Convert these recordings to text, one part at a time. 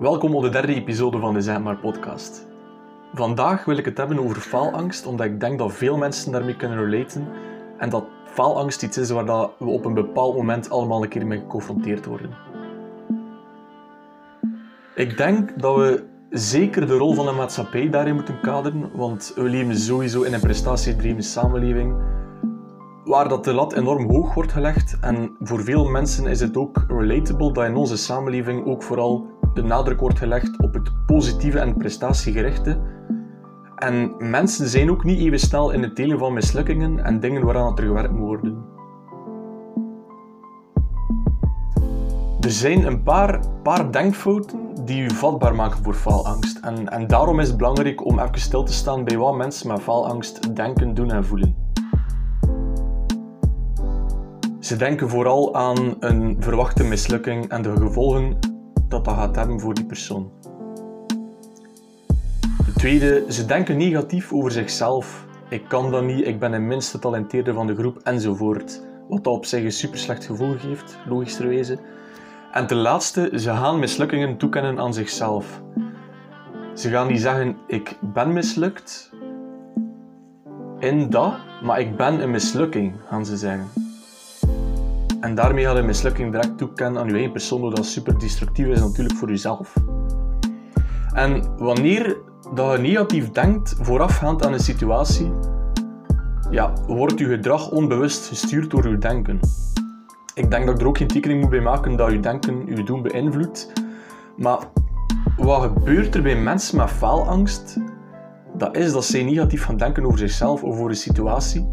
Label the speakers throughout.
Speaker 1: Welkom op de derde episode van de Zijn Maar podcast. Vandaag wil ik het hebben over faalangst, omdat ik denk dat veel mensen daarmee kunnen relaten en dat faalangst iets is waar dat we op een bepaald moment allemaal een keer mee geconfronteerd worden. Ik denk dat we zeker de rol van de maatschappij daarin moeten kaderen, want we leven sowieso in een prestatiegedreven samenleving waar dat de lat enorm hoog wordt gelegd en voor veel mensen is het ook relatable dat in onze samenleving ook vooral de nadruk wordt gelegd op het positieve en prestatiegerichte. En mensen zijn ook niet even snel in het delen van mislukkingen en dingen waaraan er gewerkt moet worden. Er zijn een paar, paar denkfouten die u vatbaar maken voor faalangst. En, en daarom is het belangrijk om even stil te staan bij wat mensen met faalangst denken, doen en voelen. Ze denken vooral aan een verwachte mislukking en de gevolgen dat gaat hebben voor die persoon. De tweede, ze denken negatief over zichzelf. Ik kan dat niet, ik ben de minste talenteerde van de groep enzovoort. Wat dat op zich een super slecht gevoel geeft, logischerwijze. En ten laatste, ze gaan mislukkingen toekennen aan zichzelf. Ze gaan niet zeggen, ik ben mislukt in dat, maar ik ben een mislukking, gaan ze zeggen. En daarmee gaat mislukking direct toekennen aan je eigen persoon, dat super destructief is natuurlijk voor jezelf. En wanneer dat je negatief denkt voorafgaand aan een situatie, ja, wordt je gedrag onbewust gestuurd door je denken. Ik denk dat ik er ook geen tekening moet bij maken dat je denken je doen beïnvloedt. Maar wat gebeurt er bij mensen met faalangst? Dat is dat zij negatief gaan denken over zichzelf of over de situatie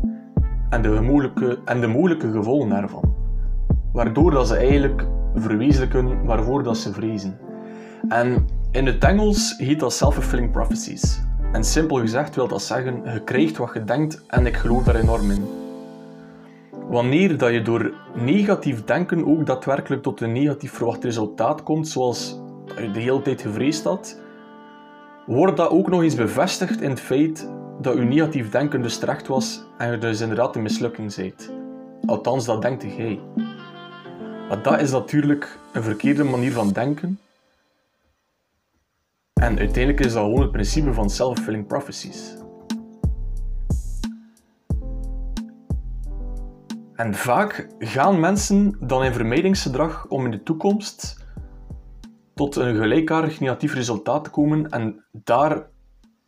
Speaker 1: en de mogelijke, en de mogelijke gevolgen daarvan waardoor dat ze eigenlijk verwezenlijken waarvoor dat ze vrezen. En in het Engels heet dat self-fulfilling prophecies. En simpel gezegd wil dat zeggen, je krijgt wat je denkt en ik geloof daar enorm in. Wanneer dat je door negatief denken ook daadwerkelijk tot een negatief verwacht resultaat komt, zoals je de hele tijd gevreesd had, wordt dat ook nog eens bevestigd in het feit dat je negatief denken dus terecht was en je dus inderdaad een mislukking bent. Althans, dat denkt jij. Maar dat is natuurlijk een verkeerde manier van denken. En uiteindelijk is dat gewoon het principe van self-fulfilling prophecies. En vaak gaan mensen dan in vermijdingsgedrag om in de toekomst tot een gelijkaardig negatief resultaat te komen en daar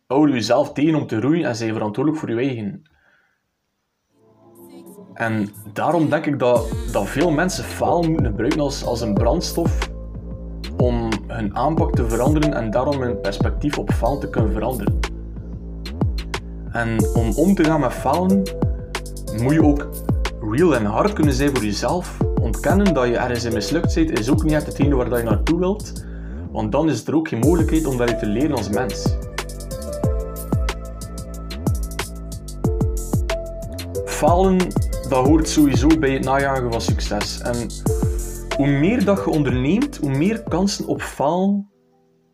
Speaker 1: houden je zelf tegen om te roeien en zijn verantwoordelijk voor je eigen en daarom denk ik dat, dat veel mensen falen moeten gebruiken als, als een brandstof om hun aanpak te veranderen en daarom hun perspectief op falen te kunnen veranderen. En om om te gaan met falen, moet je ook real en hard kunnen zijn voor jezelf. Ontkennen dat je ergens in mislukt bent, is ook niet echt hetgene waar je naartoe wilt, want dan is er ook geen mogelijkheid om daaruit te leren als mens. Falen dat hoort sowieso bij het najagen van succes. En hoe meer dat je onderneemt, hoe meer kansen op falen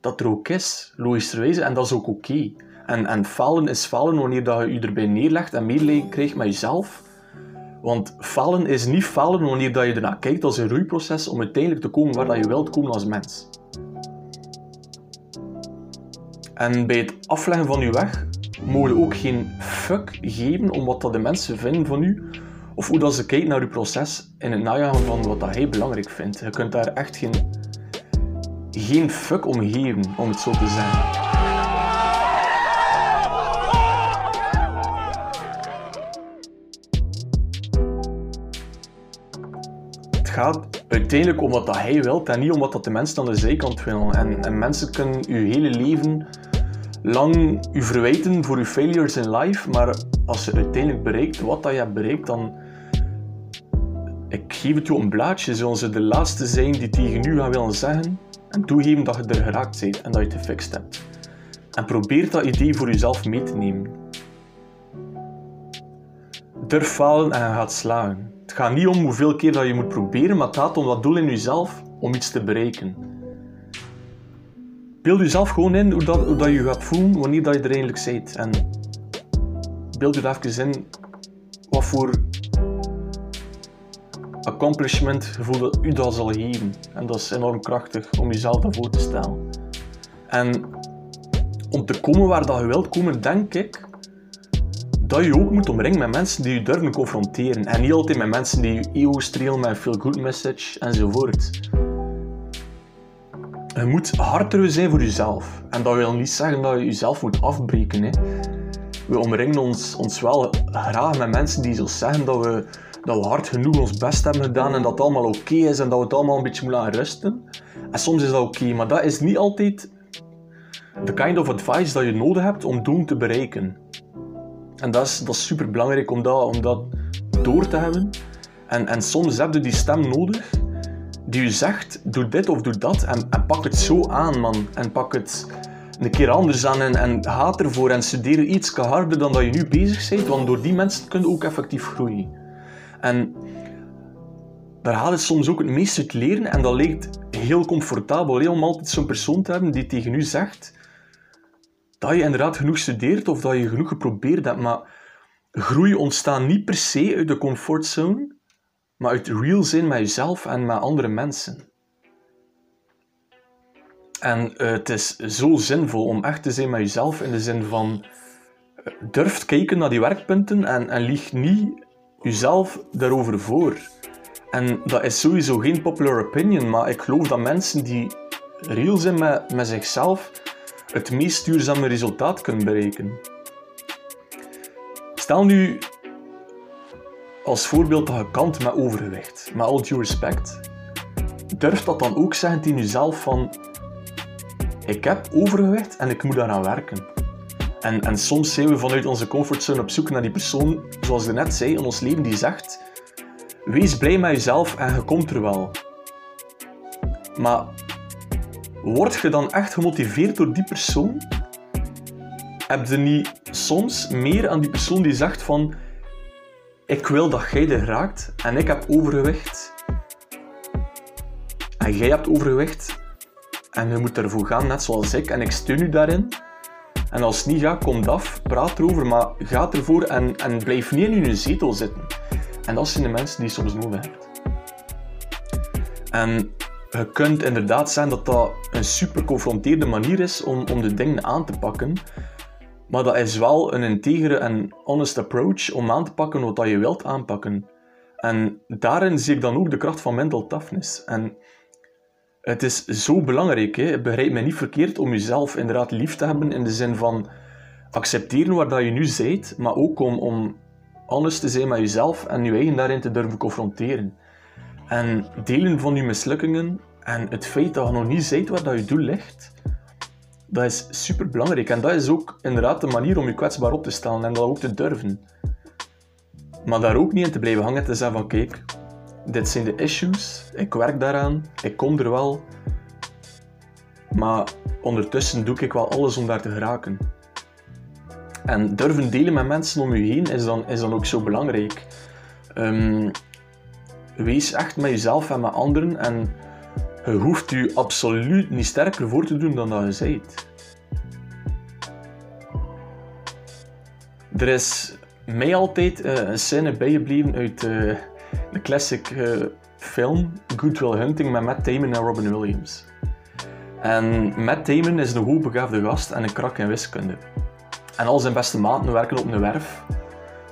Speaker 1: dat er ook is, logischerwijze. En dat is ook oké. En, en falen is falen wanneer dat je je erbij neerlegt en medelijden krijgt met jezelf. Want falen is niet falen wanneer dat je ernaar kijkt als een roeiproces om uiteindelijk te komen waar dat je wilt komen als mens. En bij het afleggen van je weg mogen ook geen fuck geven om wat dat de mensen vinden van u, of hoe dat ze kijkt naar je proces in het najagen van wat dat hij belangrijk vindt. Je kunt daar echt geen, geen fuck om geven, om het zo te zeggen. Het gaat uiteindelijk om wat dat hij wil en niet om wat dat de mensen aan de zijkant willen. En, en mensen kunnen je hele leven lang u verwijten voor uw failures in life, maar als je uiteindelijk bereikt wat dat je hebt bereikt, dan ik geef het u een blaadje, zullen ze de laatste zijn die tegen u gaan willen zeggen en toegeven dat je er geraakt bent en dat je het gefixt hebt. En probeer dat idee voor jezelf mee te nemen. Durf falen en gaat slagen. Het gaat niet om hoeveel keer dat je moet proberen, maar het gaat om dat doel in jezelf om iets te bereiken. Beeld jezelf gewoon in hoe dat, dat je gaat voelen wanneer dat je er eindelijk bent. En beeld je even in wat voor accomplishment, gevoel dat u dat zal geven. En dat is enorm krachtig om jezelf dat voor te stellen. En om te komen waar dat je wilt komen, denk ik dat je ook moet omringen met mensen die je durven confronteren. En niet altijd met mensen die je ego strelen met een feel-good message enzovoort. Je moet harder zijn voor jezelf. En dat wil niet zeggen dat je jezelf moet afbreken. Hè. We omringen ons, ons wel graag met mensen die zo zeggen dat we, dat we hard genoeg ons best hebben gedaan en dat het allemaal oké is en dat we het allemaal een beetje moeten rusten. En soms is dat oké, maar dat is niet altijd de kind of advice dat je nodig hebt om doel te bereiken. En dat is, dat is super belangrijk om dat, om dat door te hebben. En, en soms heb je die stem nodig die je zegt: doe dit of doe dat. En, en pak het zo aan, man. En pak het een keer anders aan en, en ga ervoor en studeer iets harder dan dat je nu bezig bent. Want door die mensen kun je ook effectief groeien. En daar haal je soms ook het meest uit leren. En dat lijkt heel comfortabel om altijd zo'n persoon te hebben die tegen u zegt dat je inderdaad genoeg studeert of dat je genoeg geprobeerd hebt, maar groei ontstaat niet per se uit de comfortzone, maar uit real zijn met jezelf en met andere mensen. En uh, het is zo zinvol om echt te zijn met jezelf in de zin van uh, durf kijken naar die werkpunten en, en lieg niet jezelf daarover voor. En dat is sowieso geen popular opinion, maar ik geloof dat mensen die real zijn met, met zichzelf, het meest duurzame resultaat kunt bereiken. Stel nu als voorbeeld dat je kant met overgewicht, met all due respect. Durf dat dan ook zeggen tegen jezelf van ik heb overgewicht en ik moet daaraan werken. En, en soms zijn we vanuit onze comfortzone op zoek naar die persoon, zoals ik net zei, in ons leven die zegt wees blij met jezelf en je komt er wel. Maar Word je dan echt gemotiveerd door die persoon? Heb je niet soms meer aan die persoon die zegt van ik wil dat jij er raakt en ik heb overgewicht en jij hebt overgewicht en je moet ervoor gaan net zoals ik en ik steun u daarin. En als het niet gaat, kom af, praat erover, maar ga ervoor en, en blijf niet in je zetel zitten. En dat zijn de mensen die je soms nodig hebt. En je kunt inderdaad zijn dat dat een super confronterende manier is om, om de dingen aan te pakken. Maar dat is wel een integere en honest approach om aan te pakken wat je wilt aanpakken. En daarin zie ik dan ook de kracht van mental toughness. En het is zo belangrijk, hè? begrijp me niet verkeerd, om jezelf inderdaad lief te hebben in de zin van accepteren waar dat je nu bent, maar ook om, om te zijn met jezelf en je eigen daarin te durven confronteren. En delen van je mislukkingen en het feit dat je nog niet ziet waar dat je doel ligt, dat is super belangrijk. En dat is ook inderdaad de manier om je kwetsbaar op te stellen en dat ook te durven. Maar daar ook niet in te blijven hangen te zeggen van kijk, dit zijn de issues, ik werk daaraan, ik kom er wel. Maar ondertussen doe ik wel alles om daar te geraken. En durven delen met mensen om je heen is dan, is dan ook zo belangrijk. Um, wees echt met jezelf en met anderen en je hoeft je absoluut niet sterker voor te doen dan dat je bent. Er is mij altijd uh, een scène bijgebleven uit uh, de classic uh, film Good Will Hunting met Matt Damon en Robin Williams. En Matt Damon is een hoogbegaafde gast en een krak in wiskunde. En al zijn beste maten werken op een werf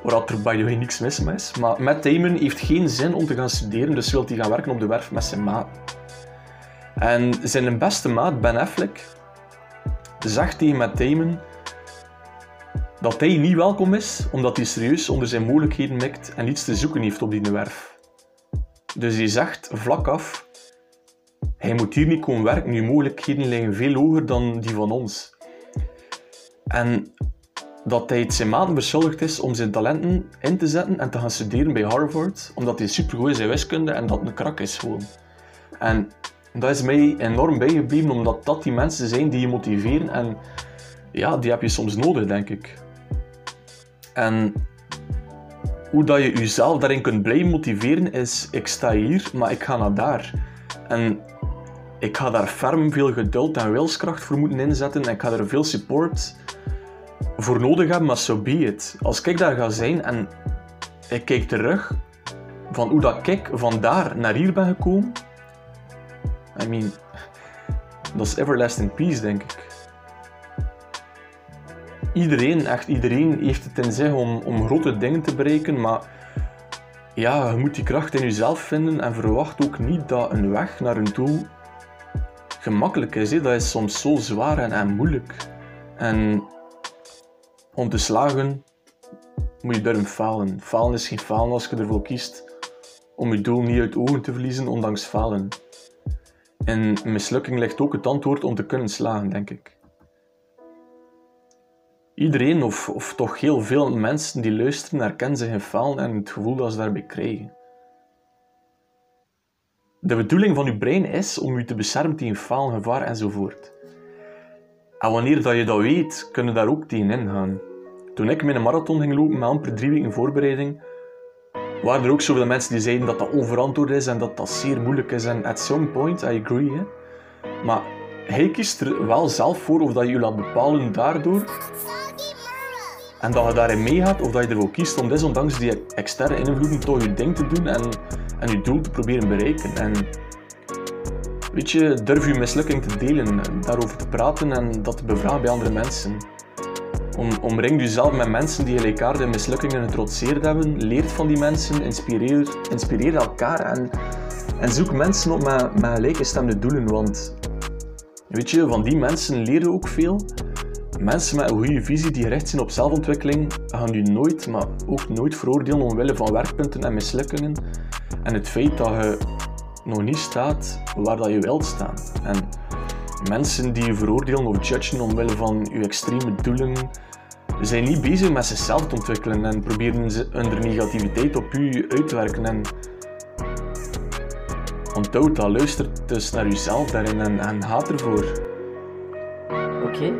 Speaker 1: Waar er by the way niks mis is. Maar Matt Damon heeft geen zin om te gaan studeren, dus wil hij gaan werken op de werf met zijn maat. En zijn beste maat, Ben Affleck, zegt tegen Matt Damon dat hij niet welkom is, omdat hij serieus onder zijn mogelijkheden mikt en iets te zoeken heeft op die werf. Dus hij zegt vlak af, hij moet hier niet komen werken, nu mogelijkheden liggen veel hoger dan die van ons. En dat hij het zijn maanden beschuldigd is om zijn talenten in te zetten en te gaan studeren bij Harvard, omdat hij supergoed is in wiskunde en dat een krak is gewoon. En dat is mij enorm bijgebleven, omdat dat die mensen zijn die je motiveren en ja, die heb je soms nodig, denk ik. En hoe dat je jezelf daarin kunt blijven motiveren is, ik sta hier, maar ik ga naar daar. En ik ga daar ferm veel geduld en wilskracht voor moeten inzetten en ik ga er veel support voor nodig hebben, maar so be it. Als ik daar ga zijn en ik kijk terug, van hoe dat ik vandaar naar hier ben gekomen, I mean, dat is everlasting peace, denk ik. Iedereen, echt iedereen, heeft het in zich om, om grote dingen te bereiken, maar ja, je moet die kracht in jezelf vinden en verwacht ook niet dat een weg naar een doel gemakkelijk is. Dat is soms zo zwaar en, en moeilijk. En om te slagen moet je durven falen. Falen is geen falen als je ervoor kiest om je doel niet uit ogen te verliezen, ondanks falen. En mislukking ligt ook het antwoord om te kunnen slagen, denk ik. Iedereen, of, of toch heel veel mensen die luisteren, herkennen zich in falen en het gevoel dat ze daarbij krijgen. De bedoeling van je brein is om je te beschermen tegen falen, gevaar enzovoort. En wanneer dat je dat weet, kun je daar ook tegen ingaan. Toen ik mijn marathon ging lopen met amper drie weken voorbereiding, waren er ook zoveel mensen die zeiden dat dat onverantwoord is en dat dat zeer moeilijk is. En at some point, I agree. Maar hij kiest er wel zelf voor of dat je je laat bepalen daardoor. En dat je daarin meegaat of dat je ervoor kiest om desondanks die externe invloeden toch je ding te doen en, en je doel te proberen bereiken. En weet je, durf je mislukking te delen, daarover te praten en dat te bevragen bij andere mensen. Om, omring jezelf met mensen die gelijkaardige mislukkingen getrotseerd hebben. Leert van die mensen, inspireer, inspireer elkaar en, en zoek mensen op met, met gelijkgestemde doelen. Want weet je, van die mensen leren ook veel. Mensen met een goede visie die gericht zijn op zelfontwikkeling gaan je nooit, maar ook nooit veroordelen omwille van werkpunten en mislukkingen. En het feit dat je nog niet staat waar dat je wilt staan. En mensen die je veroordelen of judgen omwille van je extreme doelen, zijn niet bezig met zichzelf te ontwikkelen en proberen ze hun negativiteit op u uit te werken. En onthoud dat, luister dus naar jezelf daarin en, en ga ervoor.
Speaker 2: Oké,